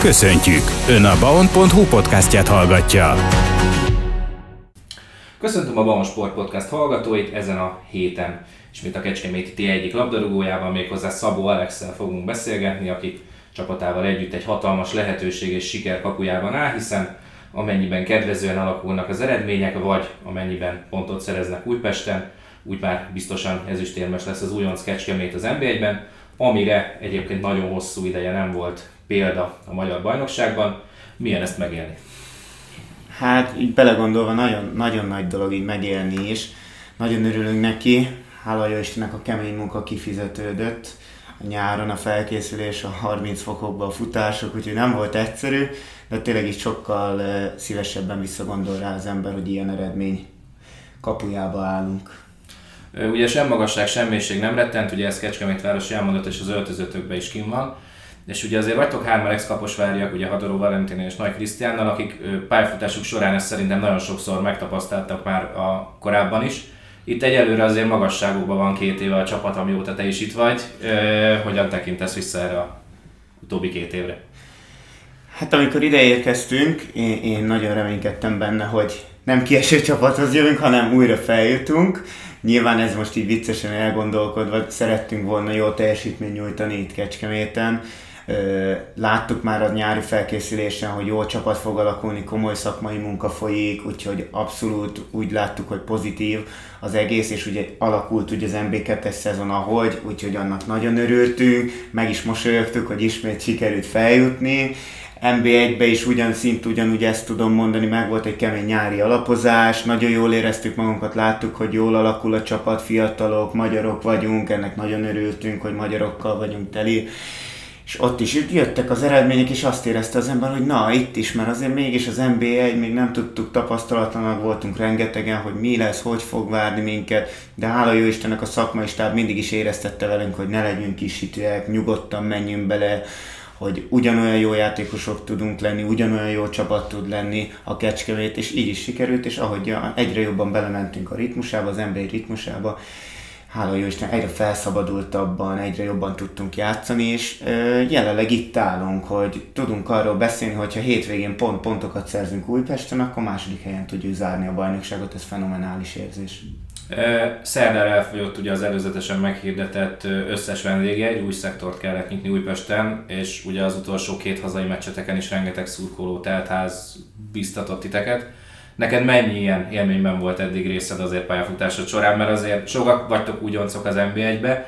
Köszöntjük! Ön a baon.hu podcastját hallgatja. Köszöntöm a Baon Sport Podcast hallgatóit ezen a héten. Ismét a Kecskeméti T egyik labdarúgójával, méghozzá Szabó Alexel fogunk beszélgetni, aki csapatával együtt egy hatalmas lehetőség és siker kapujában áll, hiszen amennyiben kedvezően alakulnak az eredmények, vagy amennyiben pontot szereznek Újpesten, úgy már biztosan ezüstérmes lesz az újonc Kecskemét az NB1-ben, amire egyébként nagyon hosszú ideje nem volt példa a magyar bajnokságban. Milyen ezt megélni? Hát így belegondolva nagyon, nagyon nagy dolog így megélni is. Nagyon örülünk neki. Hála jó Istennek a kemény munka kifizetődött. A nyáron a felkészülés, a 30 fokokban a futások, úgyhogy nem volt egyszerű, de tényleg is sokkal szívesebben visszagondol rá az ember, hogy ilyen eredmény kapujába állunk. Ugye sem magasság, sem mélység nem rettent, ugye ez Kecskemét város elmondott, és az öltözőtökben is kim van. És ugye azért vagytok hárman ex-kaposváriak, ugye Hadoró Valentin és Nagy Krisztiánnal, akik pályafutásuk során ezt szerintem nagyon sokszor megtapasztaltak már a korábban is. Itt egyelőre azért magasságokban van két éve a csapat, amióta te is itt vagy. hogyan tekintesz vissza erre a utóbbi két évre? Hát amikor ide érkeztünk, én, én nagyon reménykedtem benne, hogy nem kieső csapathoz jövünk, hanem újra feljutunk. Nyilván ez most így viccesen elgondolkodva, szerettünk volna jó teljesítményt nyújtani itt Kecskeméten. Láttuk már a nyári felkészülésen, hogy jó csapat fog alakulni, komoly szakmai munka folyik, úgyhogy abszolút úgy láttuk, hogy pozitív az egész, és ugye alakult ugye az MB2-es szezon ahogy, úgyhogy annak nagyon örültünk, meg is mosolyogtuk, hogy ismét sikerült feljutni, NB1-be is ugyan szint ugyanúgy ezt tudom mondani, meg volt egy kemény nyári alapozás, nagyon jól éreztük magunkat, láttuk, hogy jól alakul a csapat, fiatalok, magyarok vagyunk, ennek nagyon örültünk, hogy magyarokkal vagyunk teli. És ott is jöttek az eredmények, és azt érezte az ember, hogy na, itt is, mert azért mégis az NBA1 még nem tudtuk, tapasztalatlanak voltunk rengetegen, hogy mi lesz, hogy fog várni minket, de hála jó Istennek a szakmai stáb mindig is éreztette velünk, hogy ne legyünk kisítőek, nyugodtan menjünk bele, hogy ugyanolyan jó játékosok tudunk lenni, ugyanolyan jó csapat tud lenni a Kecskemét, és így is sikerült, és ahogy egyre jobban belementünk a ritmusába, az emberi ritmusába, hála jó Isten, egyre felszabadultabban, egyre jobban tudtunk játszani, és ö, jelenleg itt állunk, hogy tudunk arról beszélni, hogyha hétvégén pont pontokat szerzünk Újpesten, akkor második helyen tudjuk zárni a bajnokságot, ez fenomenális érzés. Szerdára elfogyott ugye az előzetesen meghirdetett összes vendége, egy új szektort kellett nyitni Újpesten, és ugye az utolsó két hazai meccseteken is rengeteg szurkoló teltház biztatott titeket. Neked mennyi ilyen élményben volt eddig részed azért pályafutásod során, mert azért sokak vagytok újoncok az NB1-be,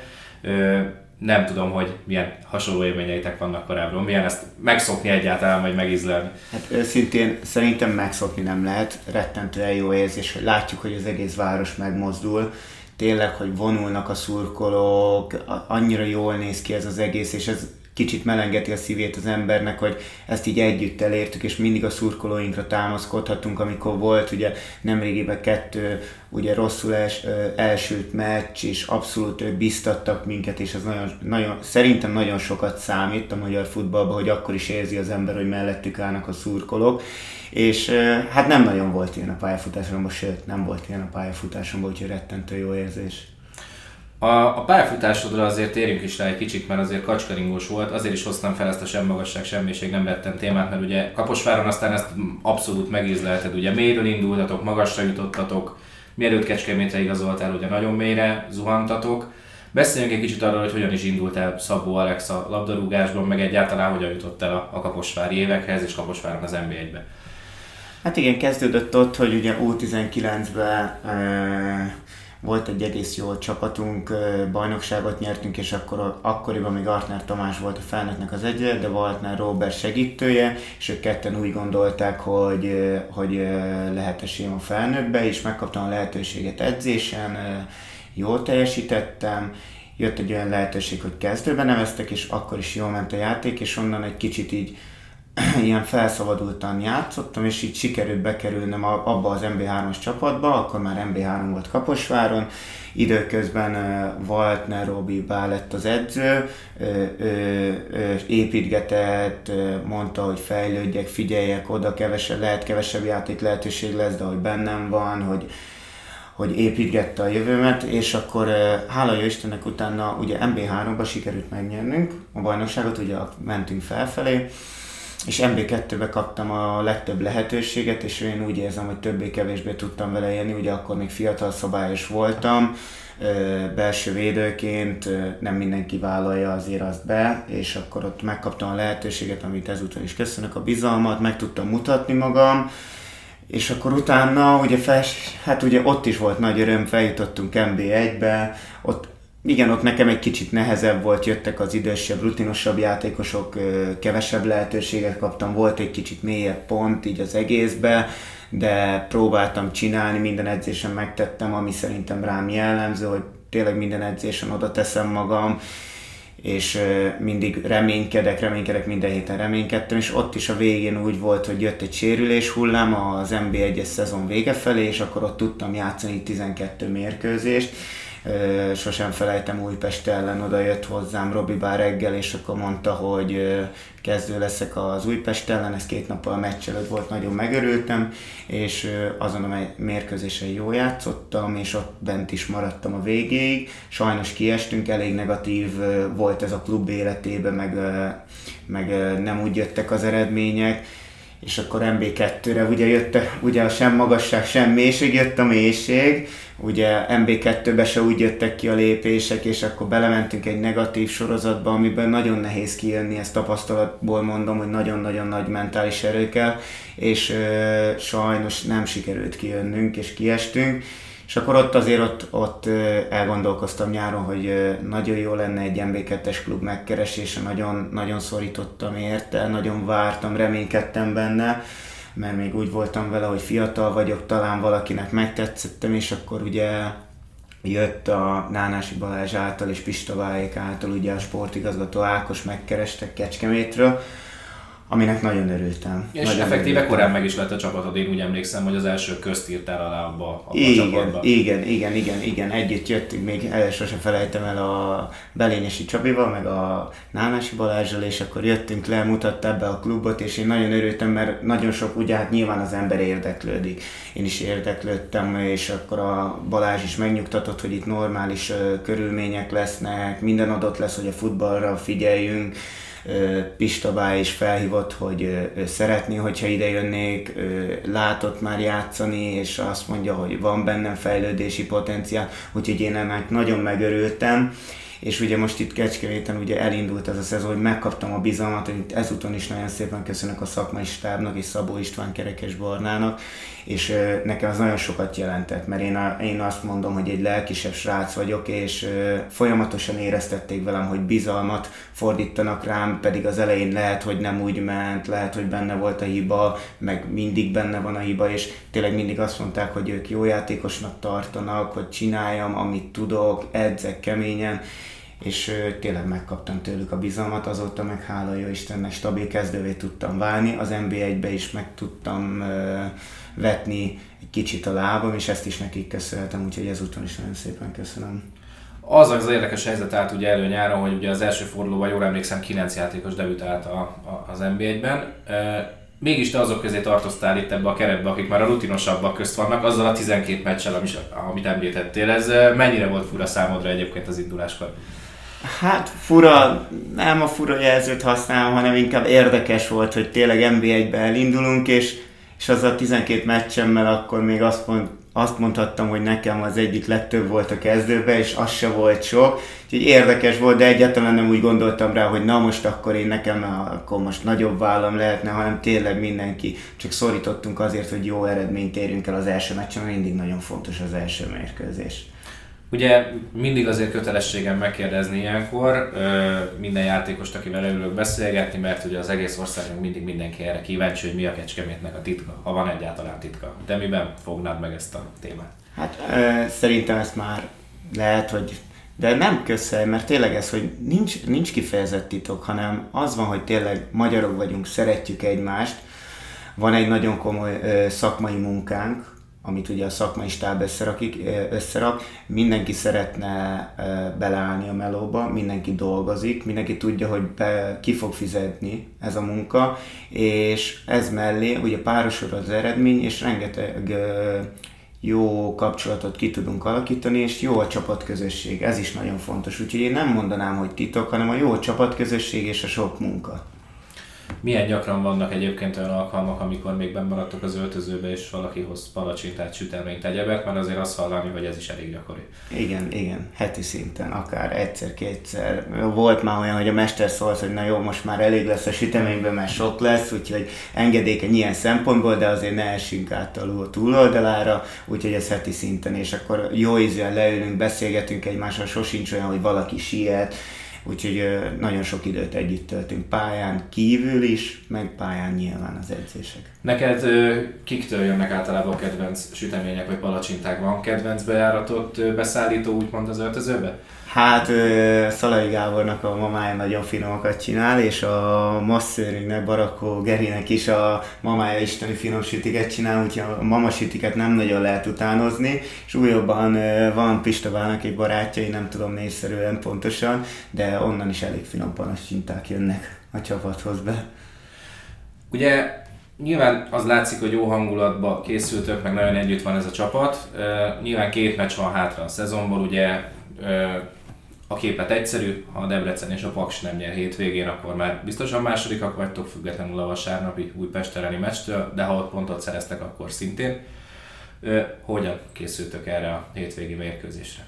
nem tudom, hogy milyen hasonló élményeitek vannak korábban, milyen ezt megszokni egyáltalán, vagy megizlelni. Hát őszintén szerintem megszokni nem lehet, rettentően jó érzés, hogy látjuk, hogy az egész város megmozdul, tényleg, hogy vonulnak a szurkolók, annyira jól néz ki ez az egész, és ez kicsit melengeti a szívét az embernek, hogy ezt így együtt elértük, és mindig a szurkolóinkra támaszkodhatunk, amikor volt ugye nemrégiben kettő ugye rosszul els, elsült meccs, és abszolút biztattak minket, és ez nagyon, nagyon, szerintem nagyon sokat számít a magyar futballban, hogy akkor is érzi az ember, hogy mellettük állnak a szurkolók, és hát nem nagyon volt ilyen a pályafutásomban, sőt nem volt ilyen a pályafutásomban, úgyhogy rettentő jó érzés. A, a pályafutásodra azért térjünk is rá egy kicsit, mert azért kacskaringós volt, azért is hoztam fel ezt a sem magasság, semmiség nem vettem témát, mert ugye Kaposváron aztán ezt abszolút megízlelted, ugye mélyről indultatok, magasra jutottatok, mielőtt Kecskemétre igazoltál, ugye nagyon mélyre zuhantatok. Beszéljünk egy kicsit arról, hogy hogyan is indult el Szabó Alex a labdarúgásban, meg egyáltalán hogyan jutott el a, a Kaposvári évekhez és Kaposváron az NB1-be. Hát igen, kezdődött ott, hogy ugye U19-ben e- volt egy egész jó csapatunk, bajnokságot nyertünk, és akkor akkoriban még Artner Tamás volt a felnőttnek az egyre, de Waltner Robert segítője, és ők ketten úgy gondolták, hogy, hogy lehet esélyem a felnőttbe, és megkaptam a lehetőséget edzésen, jól teljesítettem, jött egy olyan lehetőség, hogy kezdőben neveztek, és akkor is jól ment a játék, és onnan egy kicsit így ilyen felszabadultan játszottam, és így sikerült bekerülnem abba az MB3-as csapatba, akkor már MB3 volt Kaposváron, időközben Waltner Robi Bál lett az edző, építgetett, mondta, hogy fejlődjek, figyeljek oda, kevesebb, lehet kevesebb játék lehetőség lesz, de hogy bennem van, hogy hogy építgette a jövőmet, és akkor hála jó Istennek utána ugye MB3-ba sikerült megnyernünk a bajnokságot, ugye mentünk felfelé, és MB2-be kaptam a legtöbb lehetőséget, és én úgy érzem, hogy többé-kevésbé tudtam vele élni, ugye akkor még fiatal szabályos voltam, belső védőként nem mindenki vállalja azért azt be, és akkor ott megkaptam a lehetőséget, amit ezúton is köszönök, a bizalmat, meg tudtam mutatni magam, és akkor utána, ugye, fels, hát ugye ott is volt nagy öröm, feljutottunk MB1-be, ott igen, ott nekem egy kicsit nehezebb volt, jöttek az idősebb, rutinosabb játékosok, kevesebb lehetőséget kaptam, volt egy kicsit mélyebb pont így az egészbe, de próbáltam csinálni, minden edzésen megtettem, ami szerintem rám jellemző, hogy tényleg minden edzésen oda teszem magam, és mindig reménykedek, reménykedek, minden héten reménykedtem, és ott is a végén úgy volt, hogy jött egy sérülés hullám az NB1-es szezon vége felé, és akkor ott tudtam játszani 12 mérkőzést, sosem felejtem Újpest ellen, oda jött hozzám Robi bár reggel, és akkor mondta, hogy kezdő leszek az Újpest ellen, ez két nappal a meccs előtt volt, nagyon megörültem, és azon a mérkőzésen jól játszottam, és ott bent is maradtam a végéig. Sajnos kiestünk, elég negatív volt ez a klub életében, meg, meg nem úgy jöttek az eredmények, és akkor MB2-re ugye jött ugye a sem magasság, sem mélység, jött a mélység, ugye MB2-be se úgy jöttek ki a lépések, és akkor belementünk egy negatív sorozatba, amiben nagyon nehéz kijönni, ezt tapasztalatból mondom, hogy nagyon-nagyon nagy mentális erő kell, és ö, sajnos nem sikerült kijönnünk, és kiestünk, és akkor ott azért ott, ott elgondolkoztam nyáron, hogy nagyon jó lenne egy MB2-es klub megkeresése, nagyon, nagyon szorítottam érte, nagyon vártam, reménykedtem benne, mert még úgy voltam vele, hogy fiatal vagyok, talán valakinek megtetszettem, és akkor ugye jött a Nánási Balázs által és Pista Vájék által, ugye a sportigazgató Ákos megkerestek Kecskemétről, aminek nagyon örültem. És nagyon effektíve örültem. korán meg is lett a csapatod, én úgy emlékszem, hogy az első közt írtál alá abba, abba a Igen, csapatba. igen, igen, igen, igen, együtt jöttünk, még el sosem felejtem el a Belényesi Csabival, meg a Nánási Balázsral, és akkor jöttünk le, mutatta ebbe a klubot, és én nagyon örültem, mert nagyon sok, ugye hát nyilván az ember érdeklődik. Én is érdeklődtem, és akkor a Balázs is megnyugtatott, hogy itt normális ö, körülmények lesznek, minden adott lesz, hogy a futballra figyeljünk, Pista Bá is felhívott, hogy szeretné, hogyha ide jönnék, látott már játszani, és azt mondja, hogy van bennem fejlődési potenciál, úgyhogy én ennek nagyon megörültem és ugye most itt Kecskeméten ugye elindult ez a szezon, hogy megkaptam a bizalmat, hogy ezúton is nagyon szépen köszönök a szakmai stábnak és Szabó István Kerekes Barnának, és nekem az nagyon sokat jelentett, mert én, a, én azt mondom, hogy egy lelkisebb srác vagyok, és folyamatosan éreztették velem, hogy bizalmat fordítanak rám, pedig az elején lehet, hogy nem úgy ment, lehet, hogy benne volt a hiba, meg mindig benne van a hiba, és tényleg mindig azt mondták, hogy ők jó játékosnak tartanak, hogy csináljam, amit tudok, edzek keményen, és tényleg megkaptam tőlük a bizalmat, azóta meg hála jó Istennek stabil kezdővé tudtam válni, az NB1-be is meg tudtam vetni egy kicsit a lábam, és ezt is nekik köszönhetem, úgyhogy ezúton is nagyon szépen köszönöm. Az az érdekes helyzet állt ugye elő nyáron, hogy ugye az első fordulóban jól emlékszem 9 játékos debütált a, a, az NB1-ben. E, mégis te azok közé tartoztál itt ebbe a keretbe, akik már a rutinosabbak közt vannak, azzal a 12 meccsel, amit említettél. Ez mennyire volt fura számodra egyébként az induláskor? Hát fura, nem a fura jelzőt használom, hanem inkább érdekes volt, hogy tényleg NB1-be elindulunk, és, és az a 12 meccsemmel akkor még azt, mond, azt mondhattam, hogy nekem az egyik legtöbb volt a kezdőbe, és az se volt sok. Úgyhogy érdekes volt, de egyáltalán nem úgy gondoltam rá, hogy na most akkor én nekem akkor most nagyobb vállam lehetne, hanem tényleg mindenki. Csak szorítottunk azért, hogy jó eredményt érjünk el az első meccsen, mindig nagyon fontos az első mérkőzés. Ugye mindig azért kötelességem megkérdezni ilyenkor ö, minden játékost, akivel ülök beszélgetni, mert ugye az egész országunk mindig mindenki erre kíváncsi, hogy mi a kecskemétnek a titka, ha van egyáltalán titka. De miben fognád meg ezt a témát? Hát ö, szerintem ezt már lehet, hogy de nem közhely, mert tényleg ez, hogy nincs, nincs kifejezett titok, hanem az van, hogy tényleg magyarok vagyunk, szeretjük egymást, van egy nagyon komoly ö, szakmai munkánk, amit ugye a szakmai stáb összerakik, összerak, mindenki szeretne beleállni a melóba, mindenki dolgozik, mindenki tudja, hogy be, ki fog fizetni ez a munka, és ez mellé ugye párosod az eredmény, és rengeteg jó kapcsolatot ki tudunk alakítani, és jó a csapatközösség, ez is nagyon fontos. Úgyhogy én nem mondanám, hogy titok, hanem a jó csapatközösség és a sok munka. Milyen gyakran vannak egyébként olyan alkalmak, amikor még benn maradtok az öltözőbe, és valaki hoz palacsintát, süteményt, egyebet, mert azért azt hallani, hogy ez is elég gyakori. Igen, igen, heti szinten, akár egyszer-kétszer. Volt már olyan, hogy a mester szólt, hogy na jó, most már elég lesz a süteményben, mert sok lesz, úgyhogy engedékeny ilyen szempontból, de azért ne essünk át a túloldalára, úgyhogy ez heti szinten, és akkor jó ízűen leülünk, beszélgetünk egymással, sosincs olyan, hogy valaki siet, úgyhogy nagyon sok időt együtt töltünk pályán kívül is, meg pályán nyilván az edzések. Neked kiktől jönnek általában a kedvenc sütemények vagy palacsinták? Van kedvenc bejáratott beszállító úgymond az öltözőbe? Hát Szalai Gábornak a mamája nagyon finomakat csinál, és a masszőrünknek, Barakó Gerinek is a mamája isteni finom sütiket csinál, úgyhogy a mama sütiket nem nagyon lehet utánozni, és újabban van Pistabának egy barátjai, nem tudom nézszerűen pontosan, de onnan is elég finom panascsinták jönnek a csapathoz be. Ugye Nyilván az látszik, hogy jó hangulatba készültök, meg nagyon együtt van ez a csapat. nyilván két meccs van hátra a szezonból, ugye a képet egyszerű, ha a Debrecen és a Paks nem nyer hétvégén, akkor már biztosan másodikak vagytok, függetlenül a vasárnapi Újpest elleni meccstől, de ha ott pontot szereztek, akkor szintén. Hogyan készültök erre a hétvégi mérkőzésre?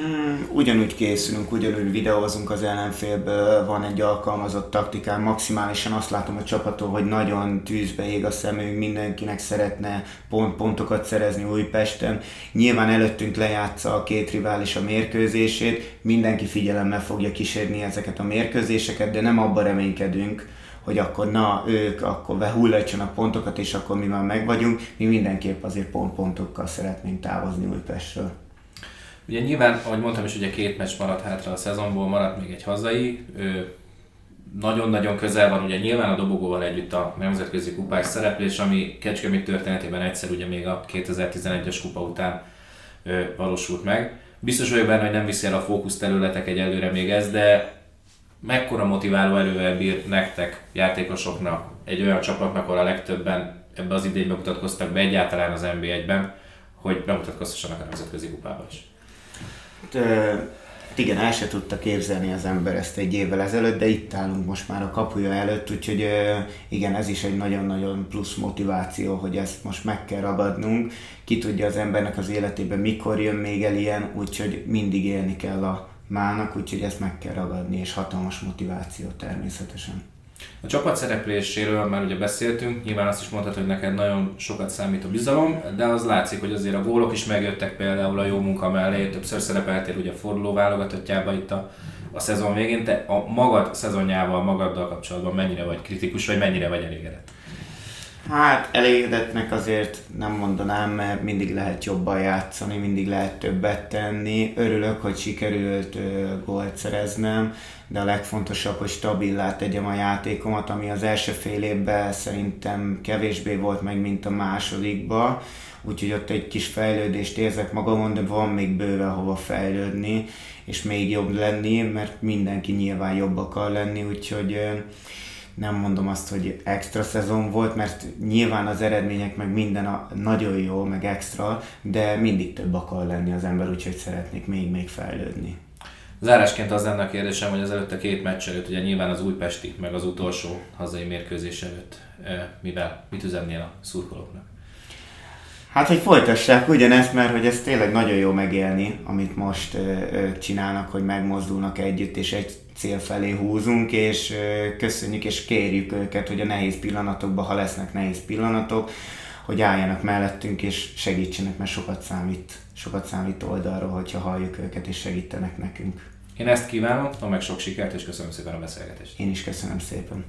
Mm, ugyanúgy készülünk, ugyanúgy videózunk az ellenfélből, van egy alkalmazott taktikán, maximálisan azt látom a csapattól, hogy nagyon tűzbe ég a szemünk, mindenkinek szeretne pont-pontokat szerezni Újpesten. Nyilván előttünk lejátsza a két rivális a mérkőzését, mindenki figyelemmel fogja kísérni ezeket a mérkőzéseket, de nem abban reménykedünk, hogy akkor na, ők akkor behullatsanak pontokat, és akkor mi már megvagyunk, mi mindenképp azért pont-pontokkal szeretnénk távozni Újpestről. Ugye nyilván, ahogy mondtam is, ugye két meccs maradt hátra a szezonból, maradt még egy hazai. nagyon-nagyon közel van ugye nyilván a dobogóval együtt a nemzetközi kupás szereplés, ami Kecskemét történetében egyszer ugye még a 2011-es kupa után ö, valósult meg. Biztos vagyok benne, hogy nem viszi el a fókusz területek egyelőre még ez, de mekkora motiváló erővel bír nektek, játékosoknak, egy olyan csapatnak, ahol a legtöbben ebbe az idénybe mutatkoztak be egyáltalán az NB1-ben, hogy bemutatkozhassanak a nemzetközi kupába is? Igen, el se tudta képzelni az ember ezt egy évvel ezelőtt, de itt állunk most már a kapuja előtt, úgyhogy igen, ez is egy nagyon-nagyon plusz motiváció, hogy ezt most meg kell ragadnunk. Ki tudja az embernek az életében mikor jön még el ilyen, úgyhogy mindig élni kell a mának, úgyhogy ezt meg kell ragadni, és hatalmas motiváció természetesen. A csapat szerepléséről már ugye beszéltünk, nyilván azt is mondhatod, hogy neked nagyon sokat számít a bizalom, de az látszik, hogy azért a gólok is megjöttek például a jó munka mellé, többször szerepeltél ugye a forduló válogatottjába itt a, a szezon végén, te a magad szezonjával, magaddal kapcsolatban mennyire vagy kritikus, vagy mennyire vagy elégedett? Hát elégedetnek azért nem mondanám, mert mindig lehet jobban játszani, mindig lehet többet tenni. Örülök, hogy sikerült gólt szereznem, de a legfontosabb, hogy stabilá tegyem a játékomat, ami az első fél évben szerintem kevésbé volt meg, mint a másodikban. Úgyhogy ott egy kis fejlődést érzek magamon, de van még bőve hova fejlődni, és még jobb lenni, mert mindenki nyilván jobb akar lenni, úgyhogy nem mondom azt, hogy extra szezon volt, mert nyilván az eredmények meg minden a, nagyon jó, meg extra, de mindig több akar lenni az ember, úgyhogy szeretnék még-még fejlődni. Zárásként az lenne a kérdésem, hogy az előtt a két meccs előtt, ugye nyilván az újpesti, meg az utolsó hazai mérkőzés előtt, mivel, mit üzennél a szurkolóknak? Hát, hogy folytassák ugyanezt, mert hogy ez tényleg nagyon jó megélni, amit most ők csinálnak, hogy megmozdulnak együtt, és egy cél felé húzunk, és köszönjük és kérjük őket, hogy a nehéz pillanatokban, ha lesznek nehéz pillanatok, hogy álljanak mellettünk és segítsenek, mert sokat számít, sokat számít oldalról, hogyha halljuk őket és segítenek nekünk. Én ezt kívánom, meg sok sikert, és köszönöm szépen a beszélgetést. Én is köszönöm szépen.